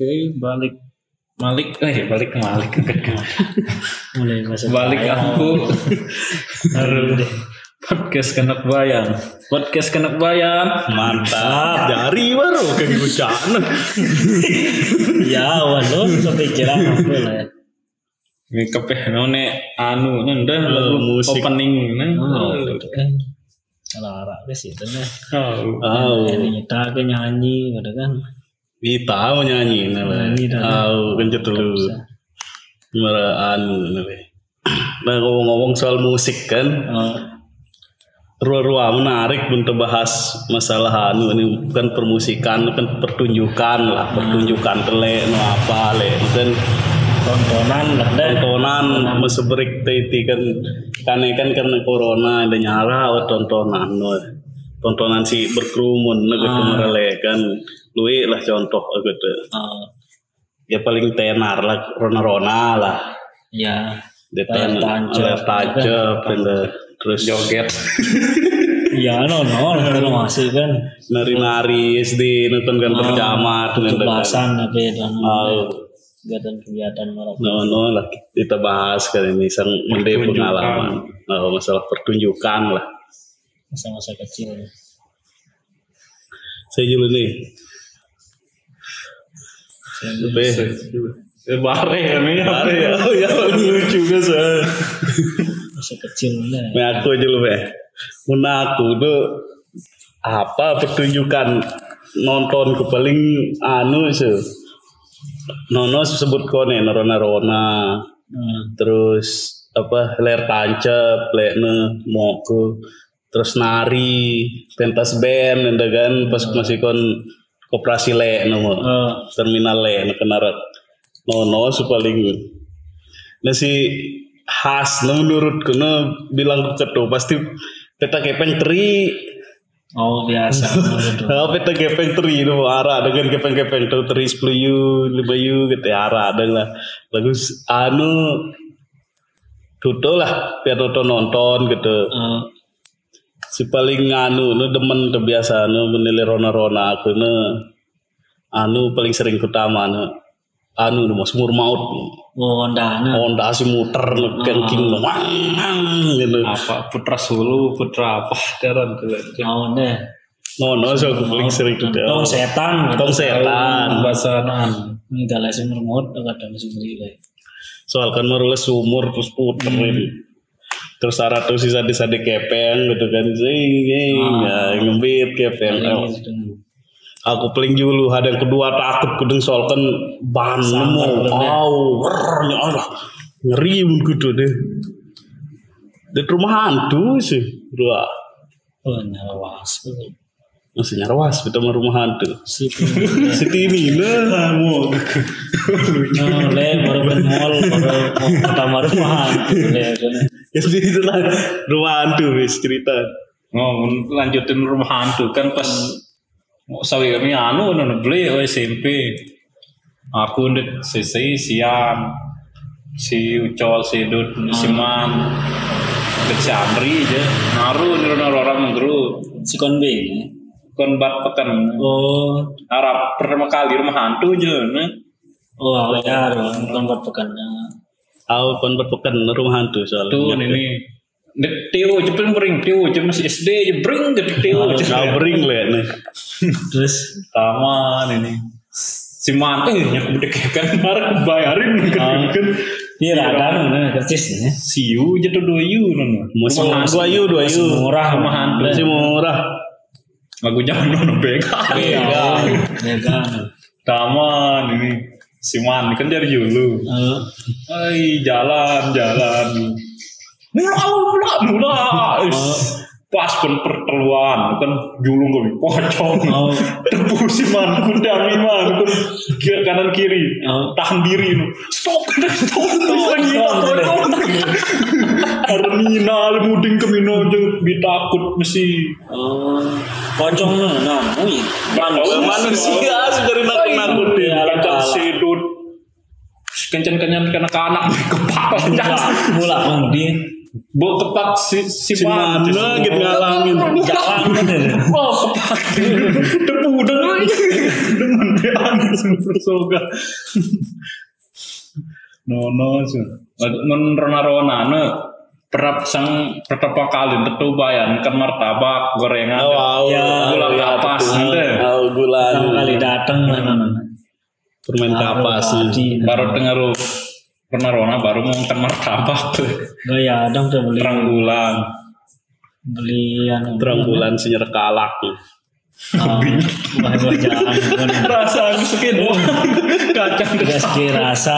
Oke, balik. Malik, eh balik ke Malik. Mulai masa balik bayang. aku. Aduh, podcast kenak bayang. Podcast kenak bayang. Mantap, jari baru kayak bocana. ya walau kepikiran apa lah ya. Ini kepeh none anu nenda lagu musik. opening nah oh kan. Lara ke situ nih Oh. Oh, kita ke nyanyi gitu kan kita mau nyanyi nah. Dah. Oh, kencet dulu. Mara anu nah. Nah, ngomong-ngomong soal musik kan, oh, ruah-ruah menarik untuk bahas masalah anu ini bukan permusikan, kan pertunjukan lah, pertunjukan tele no apa le. Kan tontonan tontonan break titi kan. Kane kan karena corona ada nyara oh, tontonan no. tontonan si berkerumun nah, merele kan luwe lah contoh gitu. Oh, ya paling tenar lah rona-rona lah. Ya. Dia Layar tenar tancap. terus joget. Ya no no kan masih kan. Nari-nari SD nonton kan berjamaah dengan belasan apa ya dan Oh, kegiatan-kegiatan mereka. No, no lah kita bahas kali ini sang mende pengalaman. Oh, masalah pertunjukan lah. Masa-masa kecil. Saya dulu nih Apa ya? Eh, bare ini apa ya Oh ya lucu juga saya. masa kecil lah Nah, aku aja lu be. Mun aku tuh apa pertunjukan nonton ke paling anu sih. Nono sebut kone narona rona. Hmm. Terus apa ler tancap, lekne moko. Terus nari, pentas band, kan pas masih kon koperasi le nomor Oh, terminal le kenarat nono su paling nasi khas nah menurutku nah bilang ke ketua pasti peta kepeng teri. Oh biasa. Nah, peta kepeng teri itu arah dengan kepeng kepeng tuh teri sepuluh yu lima yu gitu arah ada lah. Lagu anu tutup lah biar nonton nonton gitu. Oh, si paling anu nu demen kebiasaan nu menilai rona rona aku nu anu paling sering utama nu anu nu mas mur maut. Oh ndana Honda si muter nu kengking nu wang wang, gitu. Apa putra sulu putra apa teran tuh oh deh. No no so aku paling sering itu tong setan tong setan. Bahasanan ini kalau sih mermut kadang sih beli lah soal kan merules sumur terus puter ini terus syarat tuh sisa di sade kepeng gitu kan. Sing ya ngembit kepeng. Aku paling dulu ada yang kedua takut kudeng soal kan ban nemu au wer nyala ngeri begitu deh. Di rumah hantu sih dua oh nyawas. Masih nyarwas kita mah rumah hantu. Si si tini nah. Oh le baru ke mall baru mau pertama rumah le jadi itulah rumah hantu wis cerita. Oh, lanjutin rumah hantu. Kan pas mau sawi kami anu nono beli oh, SMP. Aku ndek sisi siang si Ucol si Dut si Man. Ke Camri aja. Naru nono orang guru si konbe. Kon bat pekan oh. Arab pertama kali rumah hantu aja nah. oh ya bukan buat pekan aku kon berpekan rumah hantu soalnya. Tuh ini. Dek Tio cepet bring. Tio cepet masih SD aja bring ke Tio. Kau bering lah nih terus taman ini. Si man eh nyaku bedek kan marah bayarin kan kan iya lah kan nah, kercis nih si yu jatuh dua yu nono masih dua yu dua yu. murah rumah hantu. Masih murah. Lagu jangan nono bega kan. Taman ini si man kan dari dulu Eh, Ay, jalan jalan mula, mula. Pas kan perteluan, kan julung gue pocong. Oh. Tebus si man, kundang man, kan kiri kanan kiri, Oh. tahan diri. Stop, stop, stop, stop, stop. Armina, muding ke mino aja, bitakut mesti. oh pocong nah nah wih manusia sih dari nakut nakutin ya Kencang lah sedut. Kencan-kencan kena-kanak kepala. mula bang di Bawa kepak si, si, si mana gitu ngalangin jalan kan ya Oh, kepak Depu dengan dengan dia super soga. No no sih. Men rona rona ne perap sang pertapa kali tetu bayan kan martabak gorengan. Oh, wow. Ya, gula kapas nanti. Oh, gula. Pertama kali datang lah nana. Permen kapas. Di Baru dengar pernah rona baru mau kan martabak Gak ya dong tuh beli terang bulan. beli anu. Terang bulan senyer kalak. Ah, Wah wah jangan. Rasa miskin. Kacang Gas rasa.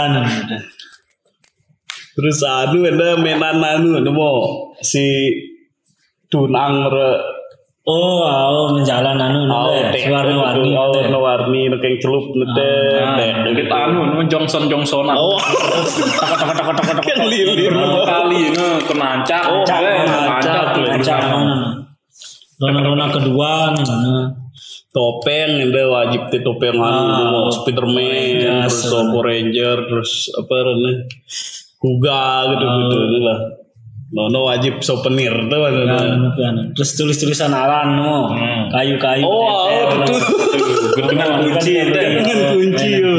Terus anu ada menan anu mau si tunang re Oh, oh menjalan anu Oh, nih. teh. Warna-warni. Oh, warna-warni nekeng celup nete. Kita anu nu Johnson Johnsonan. Oh. Kan lilir. Berapa kali nu kenancak. Oh, kenancak, kenancak. Rona-rona kedua nih mana? topeng ada wajib teh topeng anu Ah, Spiderman terus Power Ranger terus apa namanya Kuga gitu gitu lah Nono wajib souvenir tuh kan. Terus tulis-tulisan aran no. Hmm. Kayu-kayu. Oh, tetel. itu Dengan kunci teh. dengan kunci ya.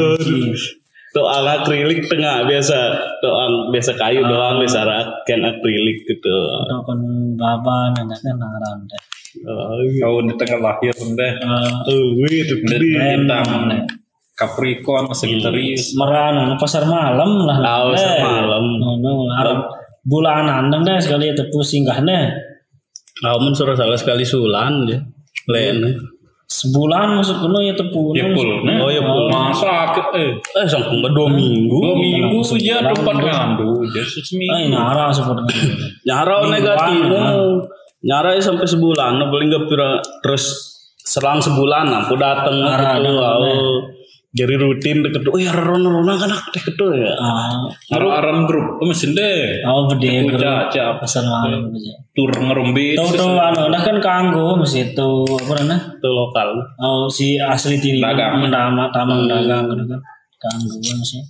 Tuh ala akrilik tengah biasa doang biasa kayu doang biasa kan akrilik gitu. Atau kan baba nanaknya naran deh. Oh. Kau di tengah lahir deh. Eh, Oh, itu. Hitam. Capricorn Sagittarius. Meran pasar malam lah. Deh. pasar malam. No, bulanan dong deh sekali itu singgah deh. Kamu suruh salah sekali sulan ya. Lain. Sebulan masuk kuno ya tepu. Ya pul. Nah, Oh, ya, pul. Masa eh Eh, sangkung dua minggu. dua minggu ya tempat ngandu. Jadi seminggu. Ay, nara seperti Nyara negatif. Nyara sampai sebulan, nah, paling gak pira terus selang sebulan aku datang Nyara, gitu. Jadi rutin deket. Oh ya rona rona kan aku deket tuh ya. Ah, Aran grup, oh, mesin deh. oh gede grup caca aja. tur ngerumbi. Tahu tahu anu, nah kan kanggo mesti itu apa namanya? Itu lokal. Oh si asli tiri Dagang. mendama tamang dagang gitu kan. Kanggo kan sih.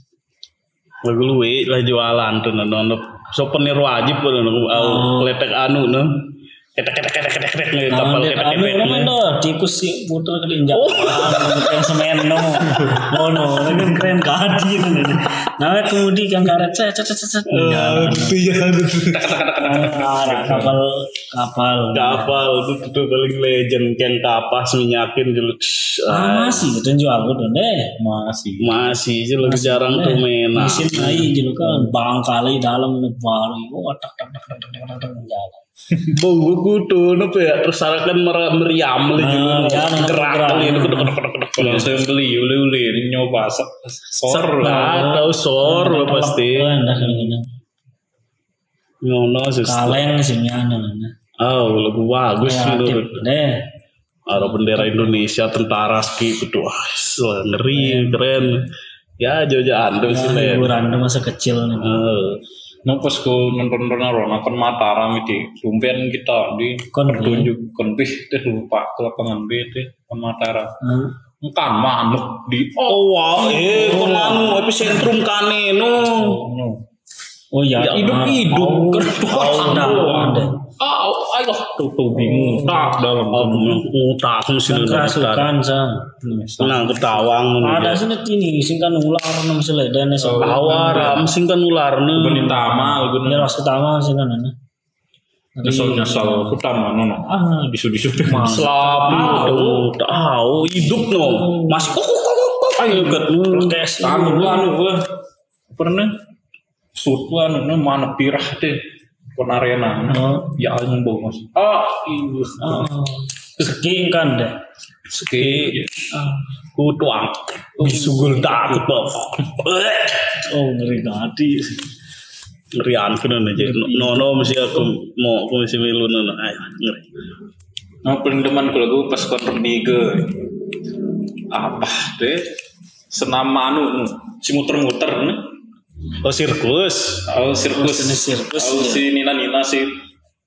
Lagu luwe lah jualan tuh nono. Souvenir wajib tuh nono. Au letek anu no. Ketek ketek ketek ketek ketek nih kapal Nah, ketek anu namanya dah tikus sih putar ke injak. Oh. Keren semen no. Oh no, kan keren kadi Nah kemudian kan karet cet cet cet cet. Itu ya Ah, kapal kapal. kapal itu tuh paling legend yang kapas minyakin dulu. Masih gitu jual gitu deh. Masih. Masih aja lebih jarang tuh mainan. Mesin naik gitu kan bang kali dalam baru. Oh tak tak tak tak tak tak tak. Bau kudu apa ya tersarakan mer meriam lagi gerak lagi itu kedek kedek kedek Kalau saya beli uli-uli ini nyoba sor lah. Tahu sor lo pasti. Ngono sih. Kaleng sih nyana. Oh, lagu bagus menurut. deh. Ada bendera Indonesia, tentara ski itu wah ngeri keren. Ya jauh-jauhan tuh sih. Hiburan tuh masa kecil nih. Eh, Nah pas ku nonton Ronaldo nonton Mataram itu, tumben kita di pertunjuk kon bih teh lupa ke lapangan B kon Mataram. Hmm. Kan manuk di Oh. wah, eh kon anu epicentrum kane no. Oh iya, Ya, hidup-hidup Oh, kedua udah, udah. Ah, ayo bingung. Tak dalam Oh, utak mesin Kerasukan sang. Tenang ketawang Ada sini ini sing kan ular nem seleden sing Awar, mesin kan ular no. benih tamal gue Nyerah ketama sing kan ana. nyesel nyesel. utama nono ah disu disu Selapi, aduh, tahu. Hidup no. Masih kok kok kok kok. ayo ket Kes. anu gua anu gua. Pernah? Sut gua anu anu, mana pirah deh kon arena Oh. ya anu bos ah iya Oh. Ski kan deh. ski Kutuang. Disugul takut bok. Oh ngeri gadi. Ngerian kena aja. Nono mesti aku mau aku mesti milu nono. Ay, ngeri. Nah, paling demen kalau gue pas konter liga apa deh senam anu si muter-muter nih Oh sirkus. Oh sirkus, Jenis sirkus, oh, ya. si Nina Nina si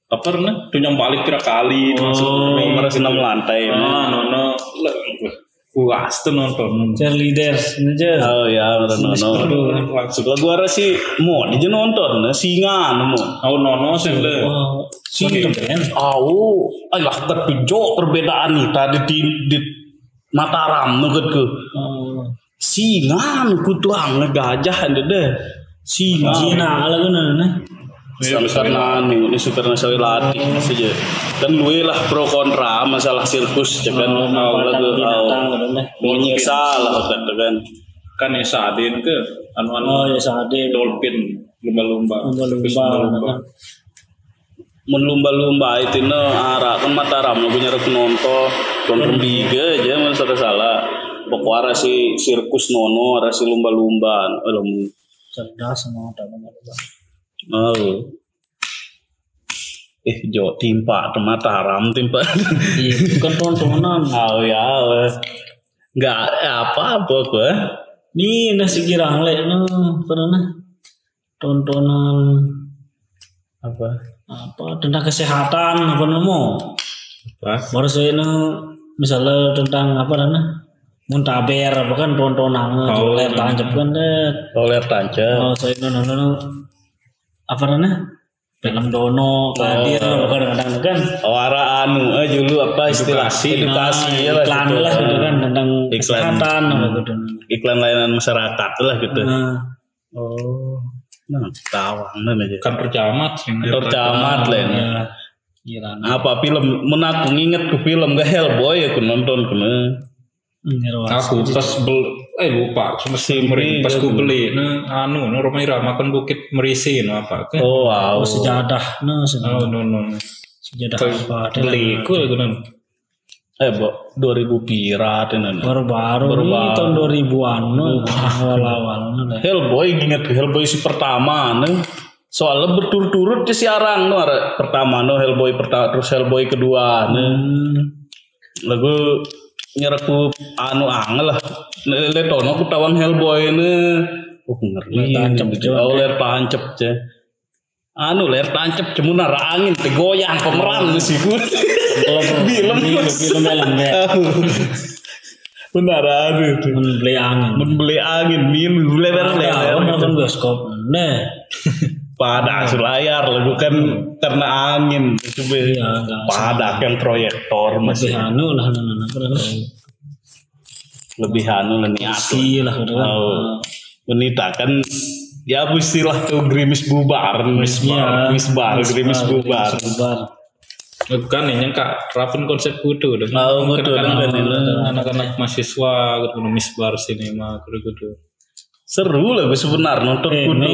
apa nih? Tuh yang balik kira kali. Oh, merasa senam lantai. Ah, no no, puas tuh nonton cheerleaders aja Oh ya, langsung Lagu ara sih mau dia nonton, nah, singa nemu. aku nono sih le oh sini kan Au, alah ketujuh perbedaan nih tadi di, di Mataram nuket ke. oh Singa nuku tuang ngegajah ada deh. Singa. Cina ala kan nah Iya, karena nih ini karena saya latih saja. Kan luwe lah pro kontra masalah sirkus ya kan. Au lagu au. binatang kan nah Menyiksa lah kata kan. kan ya sadin ke anu anu oh ya sade dolphin lumba-lumba lumba-lumba kan Mun lumba-lumba itu no arah kan Mataram no punya rek nonton kon biga aja mun salah Pokoknya si sirkus nono, ara si lumba-lumba. Aduh, cerdas sama ada nomor Oh. Eh, jo timpa ke Mataram timpa. iya bukan tontonan Oh ya, nggak apa apa gua. Nih nasi girang le no karena tontonan Apa? apa tentang kesehatan apa namo Apa? baru saya no misalnya tentang apa nana muntaber apa kan tontonan Oh, oh, layar tancap kan deh Roller tancap. oh saya no no no apa nana film dono kadir apa kadang-kadang kan Oh, ara anu, eh dulu apa istilah Edukasi. edukasi ya Nah, lah iklan gitu. lah gitu kan tentang Iklan. kesehatan apa gitu Iklan layanan masyarakat lah gitu. nah Oh. Nah, tawang nah aja. kan percamat sih Percamat lah. ya nah Apa film? Menaku nginget ke film gak Hellboy aku nonton kena. Aku pas bel eh lupa cuma sih Simpri, pas ku gitu. beli nah anu nah rumah Ira makan bukit merisi no apa ke Oh wow. oh sejadah nah oh no no sejadah apa beli ku ya gunung Eh, bo, 2000 pirat ini. baru-baru Baru-baru. nih tahun 2000-an no awal-awal Hellboy inget Hellboy si pertama nih. Soalnya berturut-turut si arang no Are pertama no Hellboy pertama terus Hellboy kedua nih. Hmm, Lagu nyeraku anu angel lah. Letono ku tawang Hellboy nih. Oh ngeri. Ler tancep, Jon. Oh ler tancep ce. Anu ler tancep cemuna ra angin teh goyang pemeran sih ku. Film film film Benar aduh tuh. beli angin Membeli angin, lebar Tahu lebar. nonton bioskop nah pada selayar lagu kan karena angin. Itu be pada kan proyektor masih anu lah nana nana lebih anu lah niat. Lah gitu kan. Oh. Wanita kan ya istilah tuh grimis bubar. Grimis bar Iya. grimis bar grimis bubar bubar. Kan ini kak rapun konsep kudu dong Oh, kudu, Kan dong, anak- anak-anak mahasiswa gitu misbar sinema kudu kudu seru lah sebenarnya nonton kudu.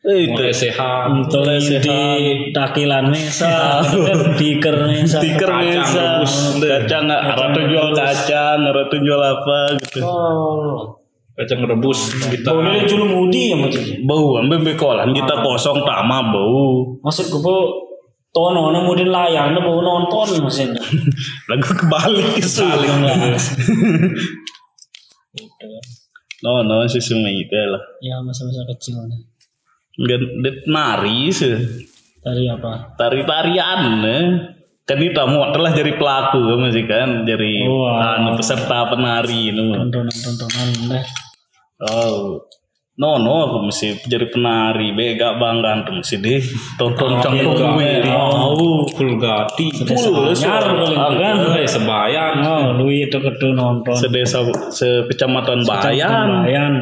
Itu. Sehat Mulai sehat. takilan mesa tiker mesa Kacang mesa rebus. kacang ratu jual kacang ratu jual apa gitu. Oh. Kacang rebus kita. Boleh culu mudi ya macam bau ambil bekolan kita kosong tama bau. Maksud gue po tono na mudi layar na mau nonton mesin lagu kebalik saling no no si sungai itu lah. Ya masa-masa kecil nah. Nggak det nari sih dari apa? Tari tarian eh. kan mau telah jadi pelaku kan masih kan? Jadi Wah. anu peserta penari nu tontonan tontonan deh oh. No no aku mesti jadi penari. Bega bangga tuh mesti deh tonton canggung gue oh full gati Full, Nyar paling kan? Eh sebayang oh lu itu ketu nonton. Sedesa sekecamatan Bayan. Bayan.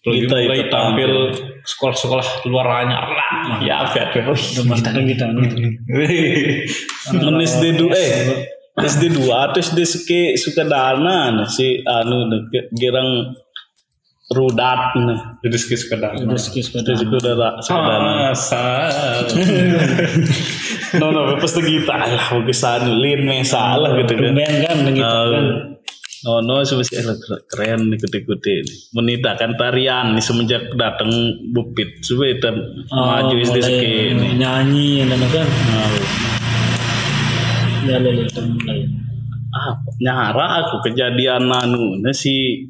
Kita itu tampil sekolah-sekolah luar anyar lah ya bet kita kita Men SD dua eh. SD dua atau SD suka suka dana nah, si anu deket girang rudat nah. Jadi sekis sekedar udah skis itu suka dana suka Ah. dana asal no no pas kita lah kesan lin salah gitu kan. Tumben kan begitu kan Oh no sebesar keren ikut ikutin menita kan tarian nih semenjak datang bupit supaya kita maju SD mulai suka ini nyanyi dan kan? Ya lele itu mulai. Ah nyara aku kejadian anu nah si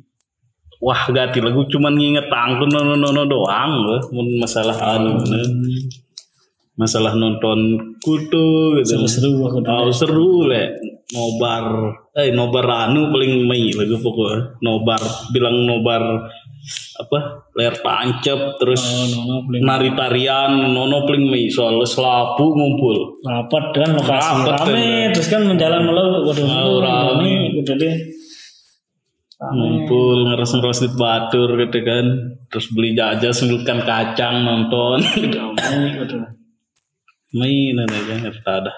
wah gati lagu cuman nginget tangku no no no no doang loh. Masalah anu nah. masalah nonton kutu gitu. Seru aku oh seru le nobar eh nobar anu paling mei lagu pokoknya nobar bilang nobar apa layar tancap terus Oh, nono nari tarian nono paling mei. Soal selapu ngumpul. Rapat kan lokasi Rapat, rame kan. terus kan menjalan melau waduh Oh, rame. gitu deh ngumpul ngeres ngeres di batur gitu kan. Terus beli jajan sembilkan kacang nonton. Gitu main aja ngerti ada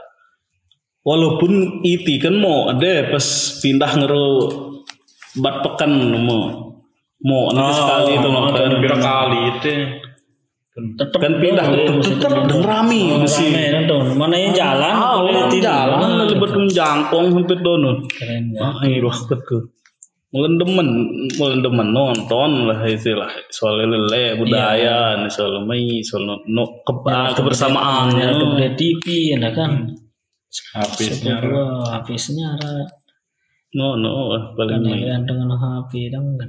walaupun iti kan mau ada pas pindah ngeru bat pekan mau mau nanti sekali itu mau kan Pira kali itu. tetep kan pindah tetep dan rame kan tuh mana yang jalan ah boleh orang tidak. jalan lebat menjangkong hampir dono keren ya. Ah iya banget ke Mulen demen, mulen demen nonton lah istilah. Soal lele budaya, nih soal mai, soal no, no ke, ah, kebersamaan. ya kemudian TV ya kan Habisnya. Habisnya No no, paling mai. kalian dengan HP dong kan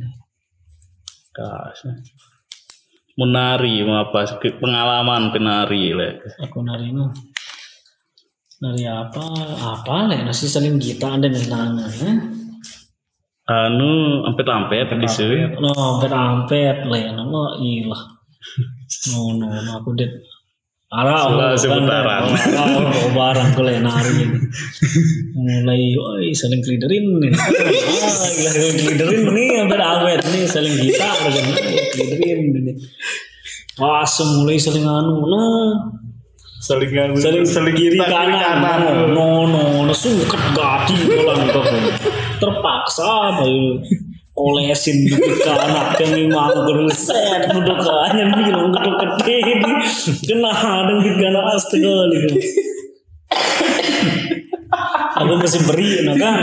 Kas. Menari apa pengalaman penari lah. aku nari nu nari apa apa lah nasi saling kita ada nenangan ya Anu ampet ampet di sini. no hampir hampir lah ya no ilah no no no aku det Ara, Sebelah seputaran. Ara, barang aku lah nari ini. Mulai, oi saling gliderin nih. Gila gliderin nih, hampir awet nih, saling gitar kan, gliderin ini. Pas mulai saling anu, no, Saling saling saling kiri kanan, no, no, no, sungket gati bolang itu, terpaksa bayu olesin ke anak yang manggur set hanya bilang gedung gede ini. Kena ada di gana astaga gitu. Aku masih beri nah kan?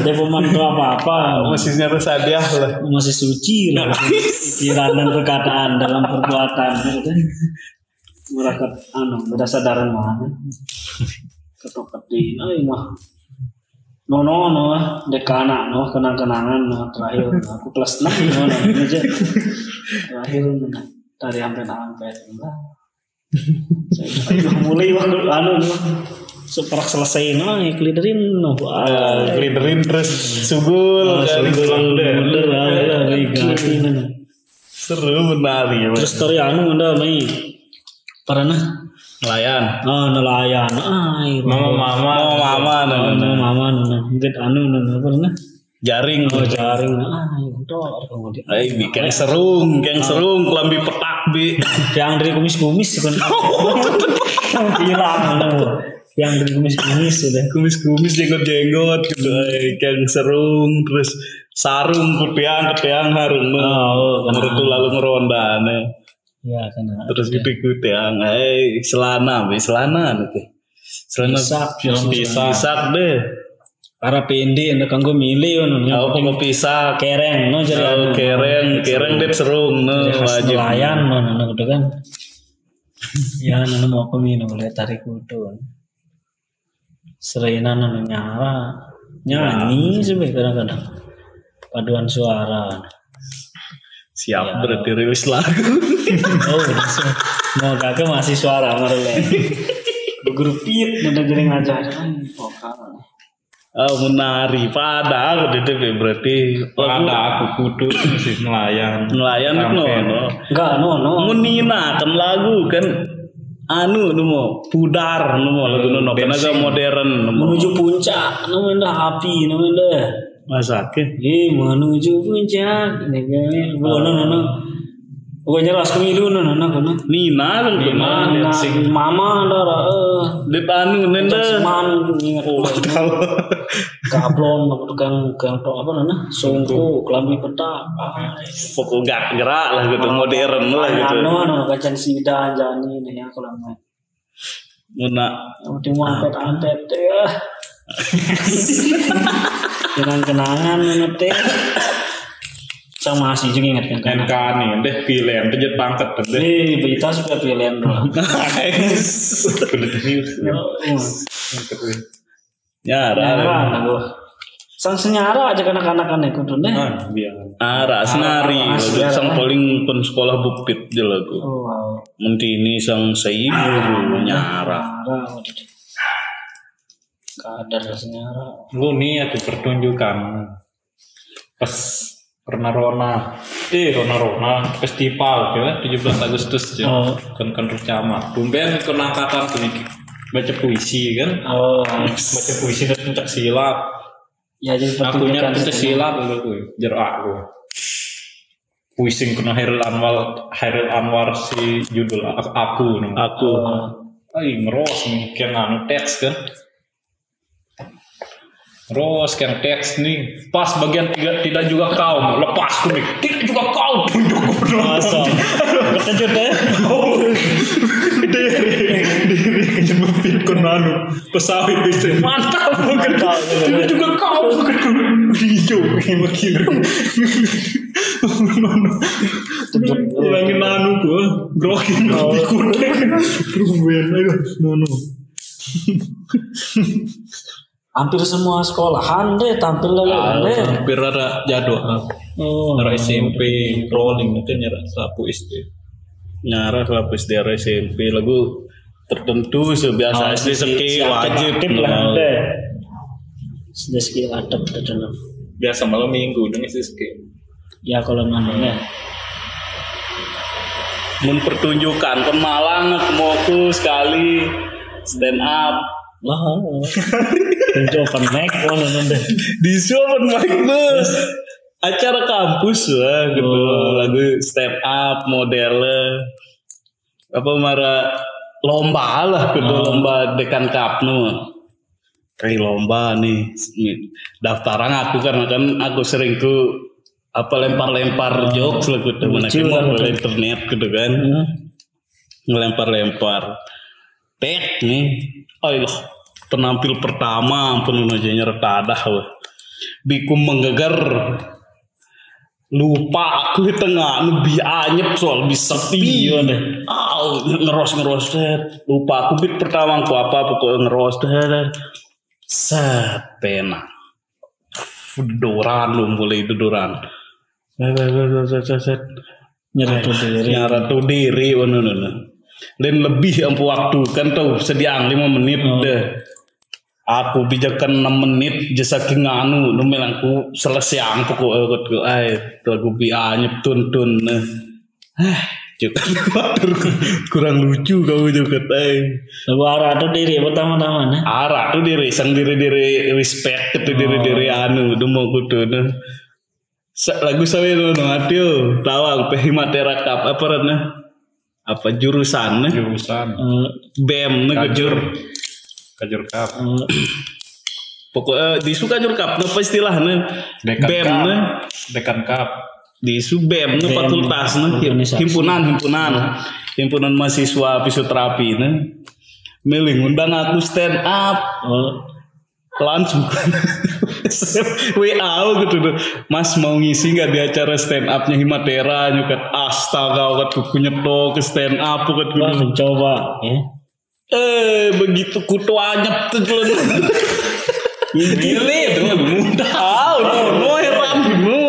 Dia pemandu apa apa Masih nyari sadiah lah. masih suci lah. Pikiran dan perkataan dalam perbuatan gitu. mereka anu beda sadaran mana? Ketok ketik ay mah no no no dek anak no kenang kenangan no terakhir no. aku kelas enam no no ini aja terakhir no. dari sampai sampai enggak saya udah mulai waktu anu no seperak selesai no ya keliderin no wah Gliderin terus sugul kan. bener lah ganti no Seru menari. ya, terus story anu anda mai pernah Nelayan. oh nelayan ay Mama mama. Oh mama nah, anu mama nah ngit anu nah pernah jaring. oh jaring ah itu kemudian Eh, keng serung, keng serung, kelambi petak bi. yang dari kumis-kumis kan hilang anu yang dari kumis-kumis sudah Kumis-kumis jenggot-jenggot gitu. Eh, keng serung, terus sarung kutiang ketiang harung. Oh, Oh, itu lalu ngeronda nih. Ya karena Terus gitu kutiang, eh selana, selana nanti. Selana Pisak, pisak, pisak deh. para pendek anda kanggo milih anu yang Aku mau pisak. kereng no jadi Oh, kereng, kereng deh serung, no, wajib. nelayan mana nah, udah kan. Ya nana mau aku minum lihat tarik kudu serena nana nyara nyanyi sih Be, kadang-kadang. Paduan suara Siap berarti rilis lagu. oh udah se- mau kakek masih suara merele grup pit udah jadi ngajar. Vokal Oh, menari. Pada aku di berarti lagu Ada aku kudu sih nelayan. nelayan itu no, no. enggak no no. Munina kan lagu kan? Anu nu mau pudar nu mau lagu nu agak modern nu menuju puncak namanya api namanya masa ke Eh menuju puncak Ini kan. Oh no no no. Pokoknya ras kemilu no no no no Nina kan kena mama dara eh dit anu nenda ingat oh tahu. Kaplon tukang tukang apa nana Sungku kelambi peta pokok gak gerak lah gitu modern lah gitu. ano kacan sida jani nih aku lama. Yang penting mau angpet ya Kenang kenangan nana teh Sama masih juga ingat kan NK nih, deh pilihan pejet pangkat deh. Nih, berita sudah pilihan doang. nyara Nyara, gua. Sang senyara aja kanak-kanakan itu tuh deh. Ah, biar. ara senari sang paling pun sekolah bukit je lagu Oh, wow. Ini sang seibu nyara Nyara, waduh. kadar senyara lu nih aku pertunjukan pas pernah Rona eh Rona Rona festival ya 17 Agustus ya. Oh. kan kan rencana tumben kena angkatan tuh nih, baca puisi kan? Oh. Baca puisi dan pencak silat. Ya jadi aku nya pertunjukan pencak silat dulu gue jerak aku puisi kena Hairil Anwar Hairil Anwar si judul aku, aku. Aku. Oh, Ay, ngeros nih, kayak nganu teks kan. Terus kayak teks nih, pas bagian tiga tidak juga kau, lepas ku nih, tidak juga kau tunjuk ku masa? Terkejut ya? Diri, diri kenyembepin ku nanu, pesawat bisa mantap bukan Tidak juga kau bukan hijau makin Hilangin nanu ku, grokin Oh. ikut Rumben, ayo, nono. Hampir semua sekolahan deh tampil deh deh hampir ada jadwal oh. Nyara SMP rolling itu nyara sapu SD nyarah lapis daerah SMP lagu tertentu sebiasa SD seki wajib. lah deh sudah skill adab deh dalam biasa malam minggu dengan sih ya kalau namanya mun pertunjukan ke Malang mau aku sekali stand up lah tunjuk open mic mana nanti di open mic acara kampus lah gitu. Oh. lagu stand up model apa marah lomba lah gitu lomba dekan cup nu kayak lomba nih daftaran aku karena kan aku sering tuh apa lempar-lempar jokes lah gitu mana kan, internet gitu kan. Ngelempar-lempar tek nih. Ayolah penampil pertama ampun aja nyertadah wah biku menggegar lupa aku di tengah lebih anyep soal bisa sepi Iya deh. Au, ngeros ngeros set. Lupa aku bit pertama aku apa pokoknya ngeros deh set pena duduran lu mulai duduran set set set set, set. Nyerah tuh diri. tuh diri wono dan lebih ampu waktu. Kan tuh sediang lima menit deh. Aku bijakan 6 menit jasa nganu nu melangku selesai ang pokok ikut ku ay lagu bi anyep tun tun nah juga kurang lucu kau juga ay lagu arah tuh diri pertama-tama nah. Arah tuh diri sang diri diri respect itu diri diri anu tuh mau kudu nah. Sa- lagu lu no atio tawang pehimatera kap apa rana apa jurusan? Jurusan. Eh, bem nah kajur. kajur kajur kap eh, pokoknya disuka kajur kap apa istilahnya? Dekan bem nah dekan kap di subem BEM, fakultas himpunan himpunan. Himpunan mahasiswa fisioterapi nah miling undang aku stand up. Oh, langsung WA gitu tuh. Mas mau ngisi nggak di acara stand upnya Himatera nyukat astaga kat kuku nyetok ke stand up kat kudu mencoba ya. Eh begitu kutu anyep tuh tuh. Itu lebih mudah. Tahu no heran no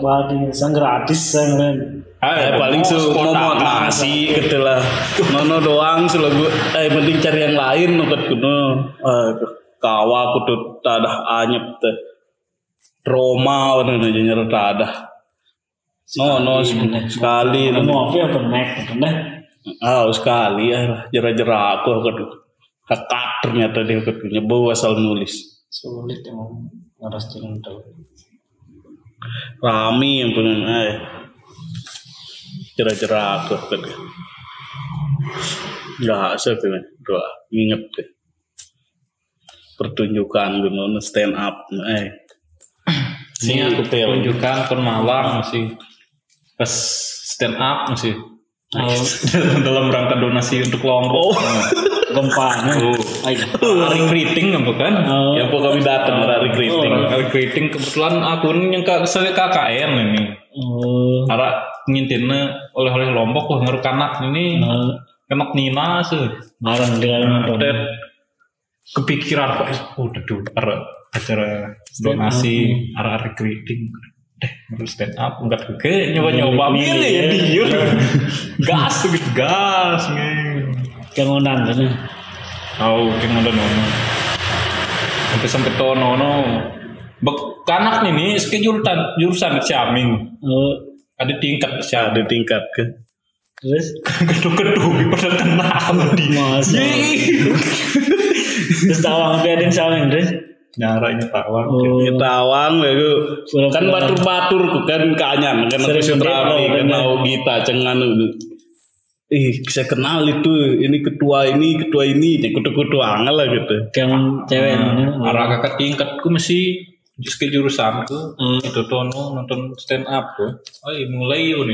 Badi sang gratis sang keren. Eh, paling su mau mau nasi gitu lah. Nono doang selagu eh penting cari yang lain nukat kuno. Eh kawa kudu tadah anyep teh. Roma warna aja nyerot tadah. No no sekali. Mau apa open mic open deh. Ah sekali ya jera-jera aku kudu. Kakak ternyata dia kudu nyebawa asal nulis. Sulit emang harus jalan tahu. Rami yang punya eh jera-jera aku kudu. Gak asal tuh doa inget deh. Pertunjukan gunung stand up eh sih aku tunjukkan ke Malang masih pas stand up masih Oh, dalam rangka donasi untuk lombok gempa nah. Oh. Ayo. hari keriting apa kan Oh. ya pokoknya kami datang hari kriting. Oh, hari keriting kebetulan akun yang kak saya KKN ini Oh. Ara ngintinnya oleh-oleh lombok wah ngeruk anak ini eh, kenak Nina sih Barang di dalam nonton. Kepikiran kok oh duduk ara acara donasi ara hari keriting deh harus stand up enggak ke nyoba nyoba Milih, ya dia gas gitu gas nih Kemudian kan. tahu yang ada nono sampai sampai tono no Bek, kanak nih nih jurusan jurusan Ciaming Oh, ada tingkat ada Ciaming tingkat ke. Terus? Kedua-kedua pada kenal di. Masa terus tawang biarin saling terus. nyaranya tawang Oh, Tawang itu kan batur-batur ku kan kanyan kan aku Sering terapi lihat, kenal kita cengan itu. Ih, saya kenal itu. Ini ketua ini, ketua ini, ya kutu-kutu angel lah gitu. yang cewek ini. arah kakak tingkatku masih ke jurusanku Hmm. itu tono nonton stand up tuh oh mulai yuk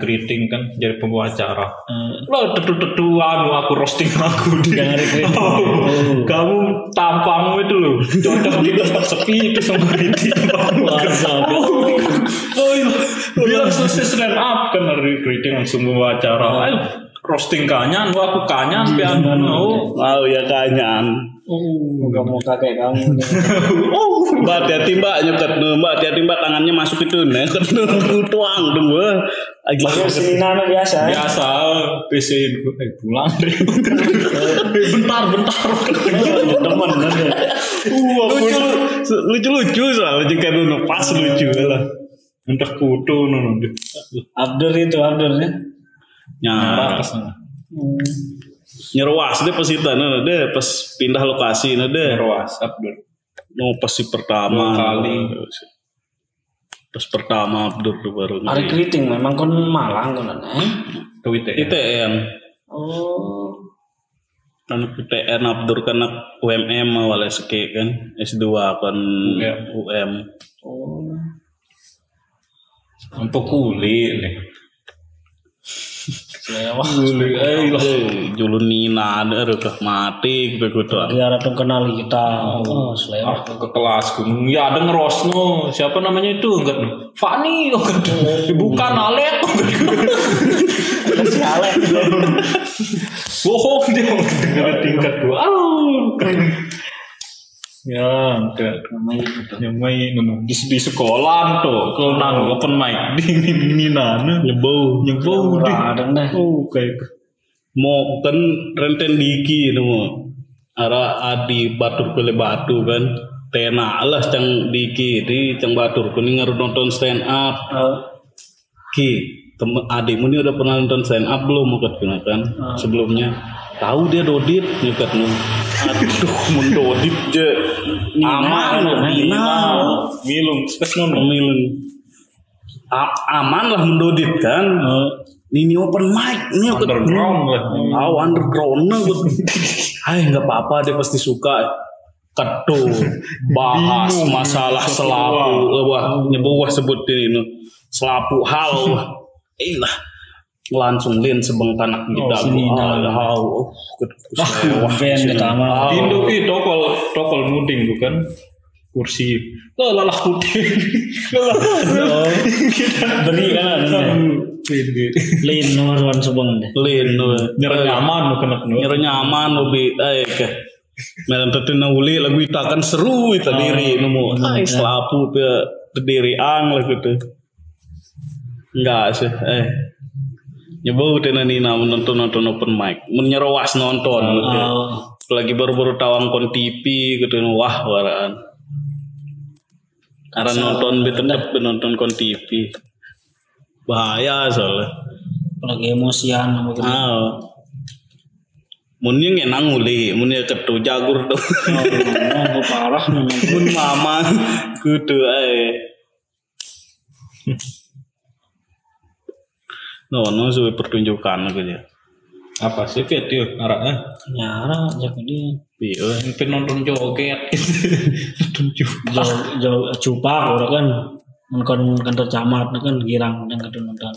greeting kan jadi pembawa acara. Eh, lo tetu-tetu anu aku roasting aku di recruiting. Oh, Oh. kamu tampangmu itu loh cocok di tempat sepi itu sama greeting Masa. oh iya. Bilang selesai stand up kan hari greeting langsung bawa acara. Ayo roasting kanyan gua aku kanyan pian oh. Mau ya kanyan. Gak mau kakek kamu. oh Mbak hati-hati mbak nyekat mbak hati-hati mbak tangannya masuk itu nih ketemu tuang dong gue lagi ini nana biasa. biasa. PC eh pulang. Bentar bentar. Temen kan ya. lucu lucu lucu soalnya. Dulu pas lucu lah. Entah kutu nono Abdur itu Abdurnya. nyara Hmm. nyerwas deh pas itu nah deh pas pindah lokasi nah deh WhatsApp dulu mau pas si pertama. Kali. Pas pertama Abdur tuh baru Hari keriting memang kan Malang kan eh. Twitter ITN Oh. anak ITN Abdur kan anak UMM awalnya seke kan S2 kan UM. UM Oh. untuk kulit nih Selewah. kulit eh lah Eh, Julun Nina ada kah mati gue tuh Biar ada kenal kita. Oh, selewah. aku ke kelasku ya ada ngerosno. Siapa namanya itu? Enggak. Fani enggak. Bukan Alek. Si Alek. bohong dia. Dengar tingkat gua oh ya enggak main nono. di, di sekolah tuh kalau nang open mic di di di nana nyebau nyebau deh Ora ada deh. oh kayak mau kan renten diki itu mau arah adi batur kule batu kan. Tena lah cang diki di cang batur kuning ngaruh nonton stand up Oh. ki temen adikmu ini udah pernah nonton stand up belum mau kan sebelumnya tahu dia dodit nyekat nu aduh mendodit je aman Nina, Nina milung spes pemilin A- aman lah mendodit kan? Ini open mic ini underground lah. Oh underground nah gue. Hai nggak apa-apa dia pasti suka. Ketu bahas masalah selapu. Wah nyebut wah sebut ini selapu hal. Wah. Eh lah langsung lin sebeng tanak di dagu. sini, ah nah. hau. Oh wah Ben di Indo itu tokol tokol muding bukan? Kursi. Lo lalah kuting Beri kan. Lin nomor one subeng deh. lin nyaman bukan nyero nyaman ubi eh ke. Medan tetina uli lagu itu akan seru itu diri nemu ay selapu terdiri ang lah gitu enggak sih eh nyoba udah nina menonton nonton open mic. Menyerawas nonton gitu. Oh. lagi baru-baru tawang kon TV gitu. Wah waraan. Karena nonton tetep nonton kon TV bahaya soalnya. Lagi emosian sama gitu. ah mun yang enang uli mun ya ketu jagur tuh. Oh, oh, parah memang. mun mama kudu eh no no suwe pertunjukan gitu ya apa sih video arahnya Nyara jago dia. Iya. mungkin nonton joget nonton Jauh jauh cupak orang kan. Mungkin kantor camat kan girang dan kadang nonton.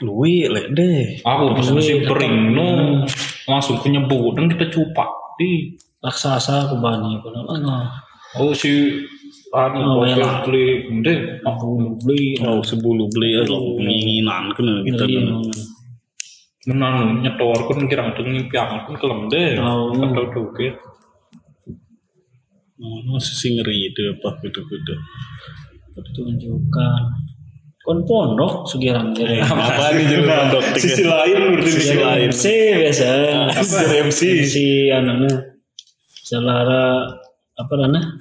Lui lek deh. aku pas masih bering no langsung penyebut dan kita cupak di Raksasa kebani pun apa? oh si anu Oh, elah. beli deh Aku beli. Oh sebulu beli ya lo nginginan kan kita Iya. kan. menang nyetor kan kira tuh ngimpiang kan kelem deh Oh. atau joget Oh sisi ngeri itu apa gitu gitu. Pertunjukan. Kon pondok sugiran jadi. Apa nih jadi pondok sisi lain berarti Sisi lain. MC biasa. apa MC Si anunya selara apa namanya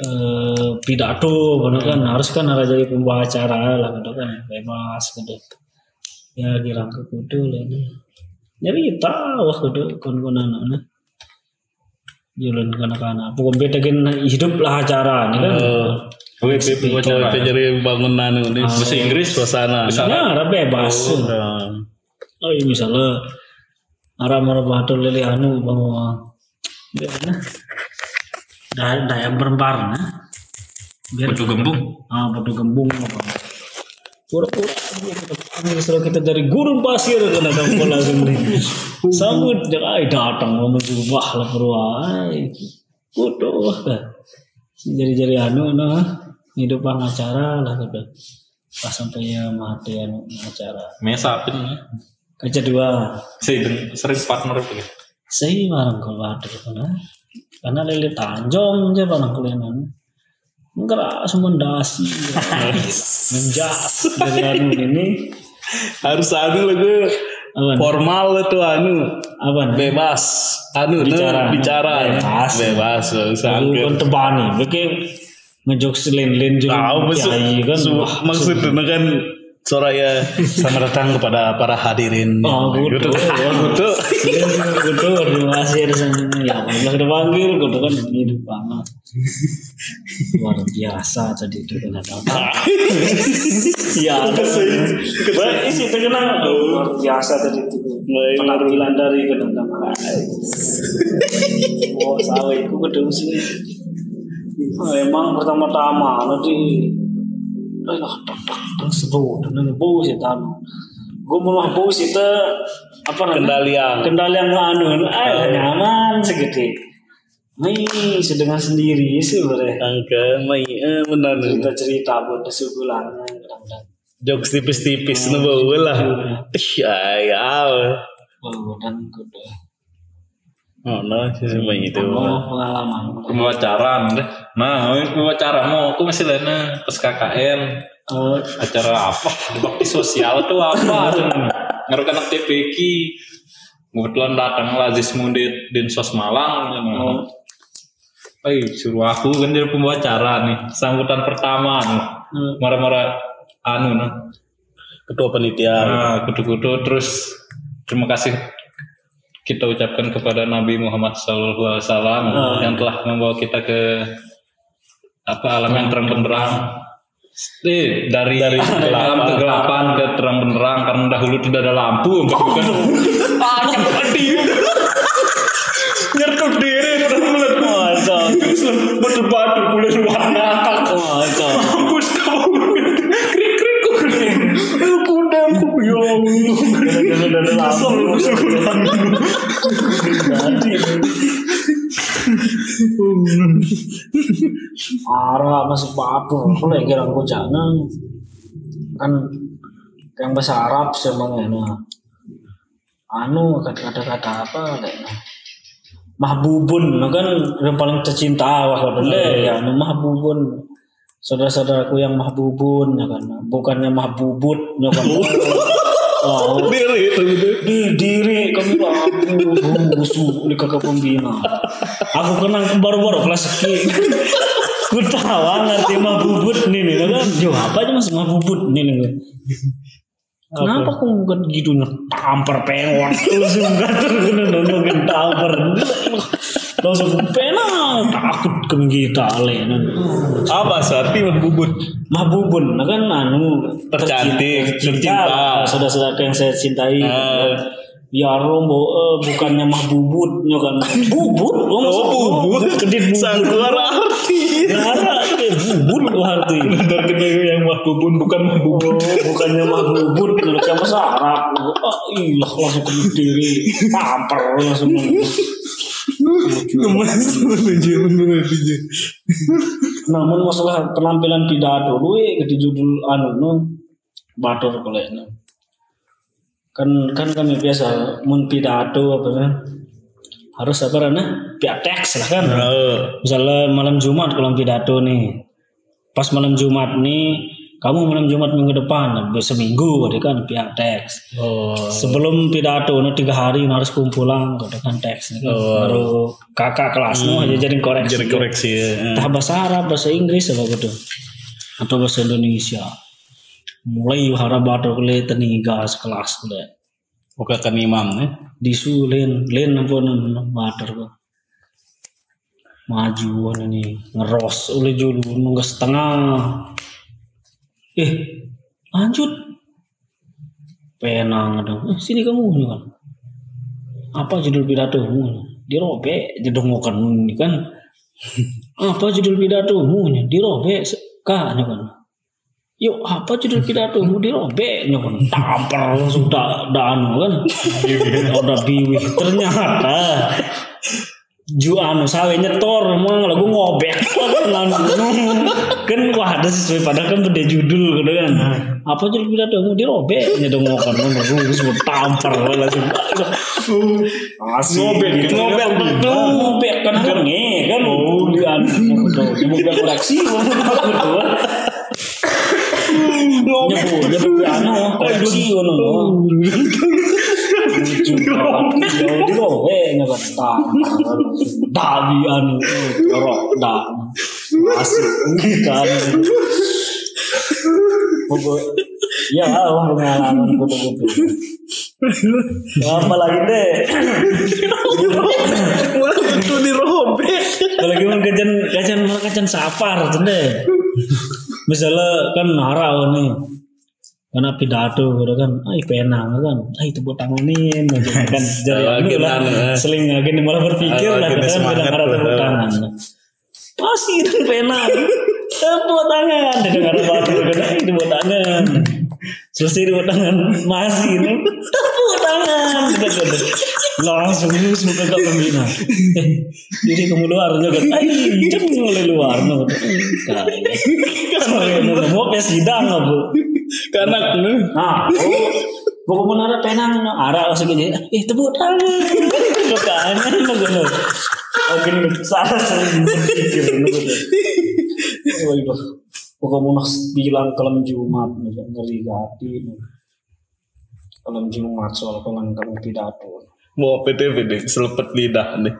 eh pidato gitu kan. Harus kan ada jadi pembawa acara lah gitu kan. Bebas gitu ya dirangkep kudu lah ini jadi tahu kudu kon kon anak jalan kanak-kanak. Pokoknya beda kan hidup lah acara ini kan. Wih, Beb, gua Cara cara. jadi bangunan ini Bahasa Inggris. suasana. Bisa. ya ada bebas. Nah, oh iya misalnya arah marah batur lele anu bahwa biar dah berembar nah. Biar Kudu gembung. ah batu gembung apa. Pura-pura setelah kita dari gurun pasir kena kamu langsung nih sambut ay datang mau berubah lah kan jadi-jadi anu nah hidup acara lah gitu. Pas sampai ya mati anu acara Mesa apa nih? kaca dua. Sering sering partner begitu. saya kalau ada gitu nah karena lele tanjong aja barang kalian ngeras mendasi menjas. Dari anu ini. Harus anu lagu apa formal itu anu. Apa nih? bebas. Anu Bicara. bicara. bicara. Bebas. bebas bebas Aku kan tebani, begitu ngejok selin-lin juga tahu maksud kan. maksudnya kan Soraya selamat datang kepada para hadirin. Oh, gitu. gitu Kudu terima kasih ya Allah udah panggil kudu kan hidup banget. Luar biasa tadi itu kan ada apa? Ya ada baik isi terkenal luar biasa tadi itu. Penampilan dari kenapa oh sawe itu kudu sini. Emang pertama-tama nanti. Ay, lah, tak, ini bau sih tahu. Gue mau bau sih te, apa namanya? kendalian kendali yang anu ah nyaman segitu Nih, sedang sendiri sih boleh. angka mai eh, benar Cerita cerita buat sebulannya kadang-kadang. jokes tipis-tipis nu bau lah ih ay aw Oh, dan kudu. oh no si mai itu Oh, pengalaman. Pembacaran deh. Nah, pembacara mau aku masih lainnya pas KKN Oh, acara apa? Bakti sosial tuh apa? Anak TPK. Kebetulan datang Lazis Mundit Dinsos Malang. oh, Eh, suruh aku kan jadi pembacara nih. Sambutan pertama nih. Hmm. Marah-marah anu nah. ketua panitia Nah, kutu-kutu terus terima kasih kita ucapkan kepada Nabi Muhammad SAW yang telah membawa kita ke apa alam yang terang benderang. Eh, dari, Dari alam kegelapan. ke terang benderang karena dahulu tidak ada lampu bukan ah nyertuk diri terus meledak betul batu kulit warna oh, Mampus kamu krik krik kok krik kuda aku ya Allah Arah masuk batu, aku lagi kira aku jangan kan yang bahasa Arab semangnya nah. anu kata-kata kata apa nah. mahbubun nah kan yang paling tercinta wah dulu ya anu mahbubun. Saudara-saudaraku yang mahbubun ya kan. Bukannya mahbubut ya kan oh, diri itu. Gitu di diri kami busu di kakak pembina. Aku kenang baru-baru kelas sekian ku tahu ngerti mah bubut nih nih kan? Yo apa aja mas mah bubut nih nih kenapa aku nggak gitu tampar pengen langsung gatel kena nongol tampar langsung pena takut kan kita ale apa arti mah bubut mah bubun nah kan anu Tercantik, tercinta. saudara-saudara yang saya cintai. Ah. Ya rombo eh, bukannya mah bubut ya kan. Bubut? Oh, oh bubut? Kedit bubut. Sangguar arti. Gara bubut lu arti. Bentar kena yang mah bubun bukan mah bubut Oh, bukannya mah bubut lu kayak bahasa Arab oh iya langsung. ke namun masalah penampilan pidato ya di judul anu nu batur kalau ini kan kan kami biasa mun pidato apa kan harus apa namanya pihak teks lah kan. Misalnya malam Jumat kalau pidato nih pas malam Jumat nih kamu malam Jumat minggu depan seminggu gitu kan pihak teks. Oh. sebelum pidato no tiga hari harus kumpulan gitu kan teks kan. baru kakak kelas no aja jadi koreksi. Jadi koreksi ya. entah bahasa Arab bahasa Inggris apa gitu. Atau bahasa Indonesia. Mulai harap baru kuliah teniga sekelas kuliah Oke kan imam ya. disu len len apa kok maju ini. Ngeros oleh julu nunggu setengah eh lanjut. Penang dong eh, sini kamu kan. Apa judul pidatomu? Dirobek jedongokan ini kan. Apa judul pidatomu? Dirobek kah nih kan. Yuk apa judul pidatomu? Dirobek nih kan. Tampar langsung dak anu kan. Udah biwih ternyata ju anu sawe nyetor emang lagu ngobek kan kan wah ada sesuai padahal kan beda judul gitu kan. Apa judul pidato dirobek nyedongokan kan baru semua tampar langsung asik. Ngobek gitu ngobek ngobek kan? kan? Nge kan? Oh di anu ngobek koreksi nyebut nyebut anu koreksi ngono di lo eh nggak tak dabi anu jorok dah asik. Kan pokok ya om pengalaman foto-foto. Apa lagi deh Itu dirobek. kalau gimana kajian kajian malah kajian sapar deh misalnya kan nara nih. Karena pidato gitu kan. Ay penang kan. Ay tepuk tanganin gitu kan. Jadi Lagi lah eh. seling lagi malah berpikir Ah, lah kan bilang arah tepuk tangan masih dan penang tepuk tangan. Dengar kan ay tepuk tangan. Selesai tepuk tangan. Masih nih tepuk tangan. Langsung terus muka ke pembina jadi kamu luar juga. Ay jangan mulai luar no. Kayak mau pes sidang apa Karena lu Nah, oh, pokok menara penang arah langsung gini. Eh tepuk tangan. Tepuk tangan Oke, salah sering berpikir no gono. Oh itu. Pokok mau bilang kelam Jumat nih ngeri gati. no. Kelam Jumat soal kelam kamu pidato. mau deh, selepet lidah deh.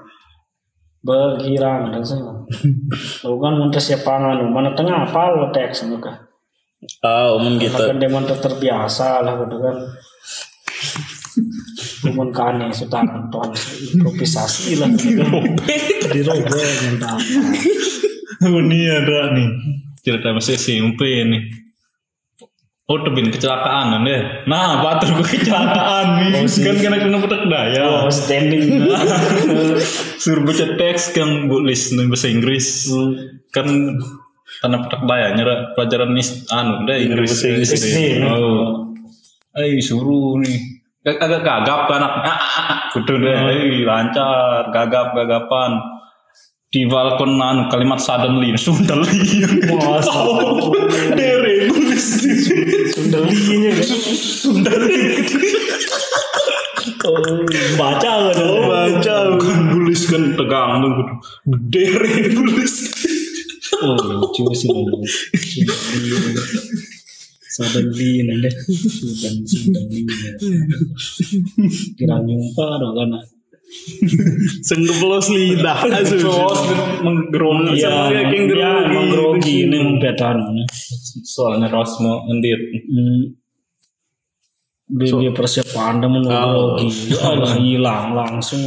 Bergirang dan saya. Lalu kan muntah siapangan mana tengah apa lo teks muka. Ah, umum gitu. Kan demen terbiasa lah gitu kan. Cuman kane sudah nonton improvisasi lah. Dirobek mantap. ini ada nih cerita masih SMP nih Oh, tebin kecelakaan deh. Nah, batur gue kecelakaan nih. kan kena kena petak daya. Oh, standing. Suruh baca teks kan bulis nih bahasa Inggris. Kan tanah petak daya nyerah pelajaran nis anu deh Inggris. Bahasa Inggris. SD. Oh. Eh suruh nih. Ag- Agak gagap kan anak. Ah. Kudu deh. Eh, lancar, gagap gagapan. Di balkon anu kalimat suddenly, suddenly. Masa. Dere bulis. Sundelinya kan. Oh, baca kan. Baca Kan kan tegang tuh. Dere bulis. Oh, lucu sih. Suddenly nanti sudah suddenly. Kira nyumpa dong kan. Senggeblos lidah. Terus menggerogi. Ya, grogi ini mempetan. Soalnya Rosmo ngendir. Hmm. Dia, dia persiapan dia menurut grogi. Ya, hilang langsung.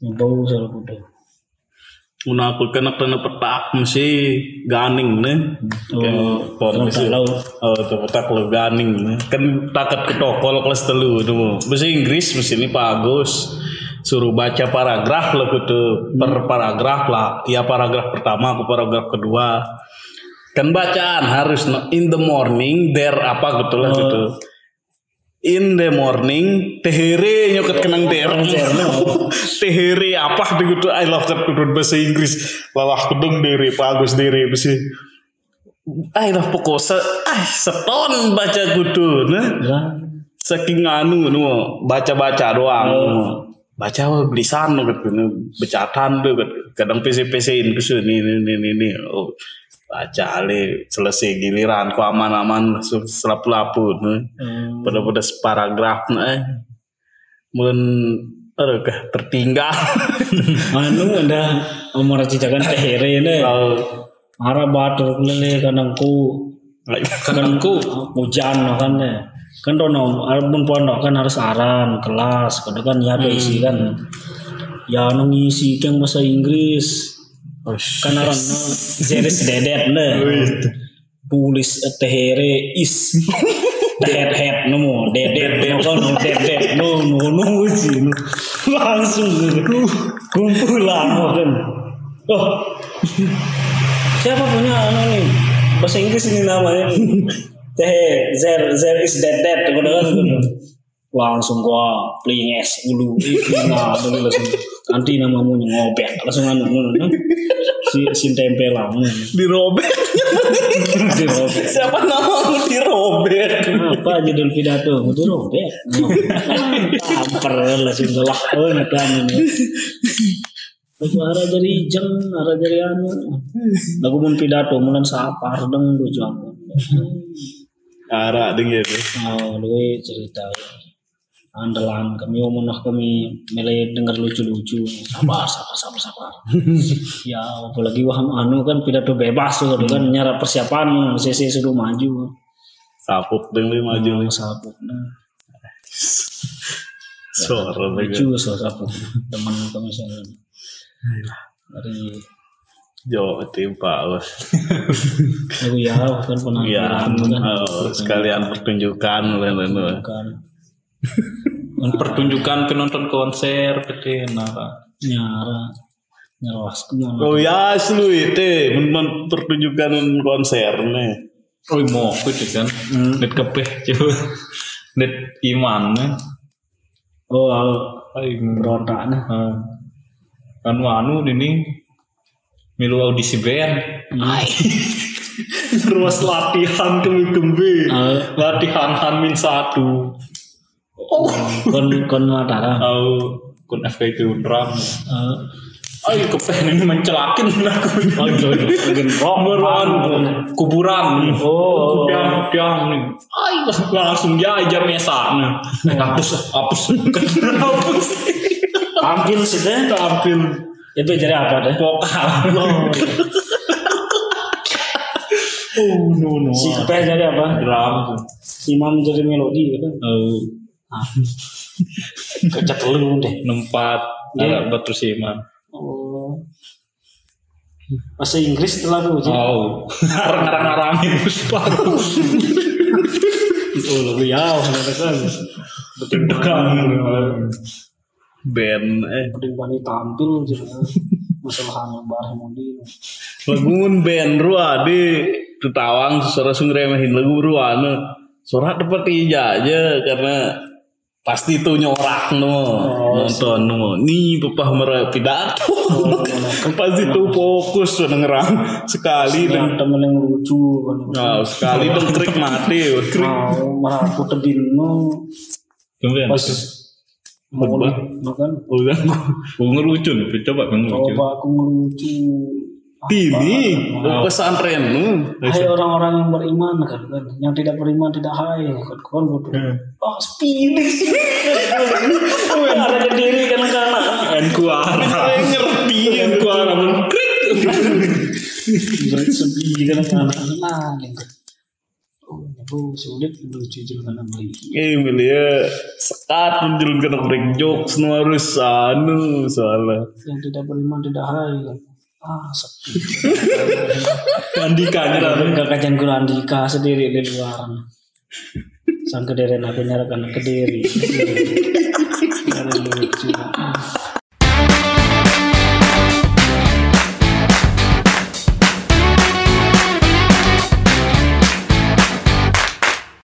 Yang bau salah udah. Una aku kena kena petak mesti ganing nih. Oh, Pom tak tahu. Oh, tuh petak lo ganing nih. Kan takat ke tokol kelas telu tuh. Bahasa Inggris mesti ini Pak Agus. Suruh baca paragraf lah gitu per paragraf lah. Ya paragraf pertama ke paragraf kedua. Kan bacaan harus in the morning there apa gitu lah gitu. In the morning tehere nyoket kenang der. tehere apa gitu I love that kudun bahasa Inggris. Lalah kudung dere Pak Agus dere besi. I love pokoknya ah seton baca kudu nah saking anu nu baca-baca doang. Baca wah belisan gitu becatan tuh kadang PC-PC-in ke sini ini ini ini. Oh. Baca ale selesai giliran ku aman-aman selapu-lapu nih Hmm. pada pada separagraf nih mun aduh tertinggal. Anu ada umur cicakan tehere ne. Arah batur kulele kanangku kanangku hujan kan ne. Kan dono pun pondok kan harus aran kelas kadang kan ya ada isi kan. Ya anu ngisi yang bahasa Inggris aran no jeres dedet ne tulis tehere is. Head head no dedet no kan no dedet no no no sih no. langsung gitu. kumpulan kan. Oh. Siapa punya anu nih? Bahasa Inggris ini namanya. Teh zer zer is dead dead kan. Langsung gua playing es ulu itu nah dulu langsung nanti namamu ngobek langsung anu anu si si tempelan dirobek. Dirobek. Siapa nama dirobek? Apa judul pidato? Itu robek tampar langsung lah. Oh ngetan ini. Lagu arah dari jeng, arah dari anu. Lagu mun pidato, mulan sapar deng jamu. arah dengan itu Oh, lu cerita andalan kami omonah kami mele dengar lucu-lucu. Sabar sabar sabar sabar. Ya apalagi waham anu kan pidato bebas tuh kan nyara persiapan CC sudah maju. Sapuk dengan maju Maju sabuk nah. Suara dengan lucu so sabuk teman kami sana dari Jawa timpa wah. lagu ya kan penampilan kan. oh, sekalian pertunjukan lain-lain. Kan pertunjukan penonton konser gede nara. nyara ke mana Oh ya, asli itu men pertunjukan konser nih. Oh mau gitu kan. Net kepeh coba. Net iman nih. oh Ay, berontak nah ah. kan anu ini milu audisi band. Terus latihan kembi-kembi. Latihan Hamin satu. Kon kon matara Tahu kun FK itu drum. Eh, Ayo ini mencelakin aku. oh itu mungkin rock Kuburan, kuburan. Oh. tiang tiang nih. Ayo langsung dia aja mesaknya. Hapus, hapus, hapus. tampil sih deh Tampil itu jadi apa deh vokal. Oh no no. si kepeh jadi apa Drum. si imam jadi melodi gitu Oh, ah. Kerja telu deh. Nempat Iya. ada batu siman. oh. Bahasa Inggris telah tuh Oh, ngarang-ngarangin puspa. oh lagu ya ada kan betul. Band eh. Betul bani tampil jadi masalah hanya bareng modi lagun band rua di tetawang suara sung remehin lagu rua anu. Suara seperti aja karena pasti tuh nyorak no nonton no nih papa merah pidato pasti tuh fokus tuh ngerang sekali dan temen yang lucu Nah, sekali dong trik mati krik mau aku tebin no Kemudian? Pas mau Khutbah. no kan? Udah gue ngelucu coba ngelucu. coba aku ngelucu ini pesantren nu Hai orang-orang yang beriman kan, kan. yang tidak beriman tidak hai kan kan bodoh oh speedy ada diri kan karena En kuara. ngerti En kuara men krik. speedy kan karena nah gitu. Oh itu sulit lucu juga kan beli eh milia sekat menjelun kena break jokes nu harus anu soalnya. Yang tidak beriman tidak hai kan ah sepi Andika nyerah. Enggak kacang Andika sendiri di luar. Sang kediri aku nyarakan kediri. Ada lucu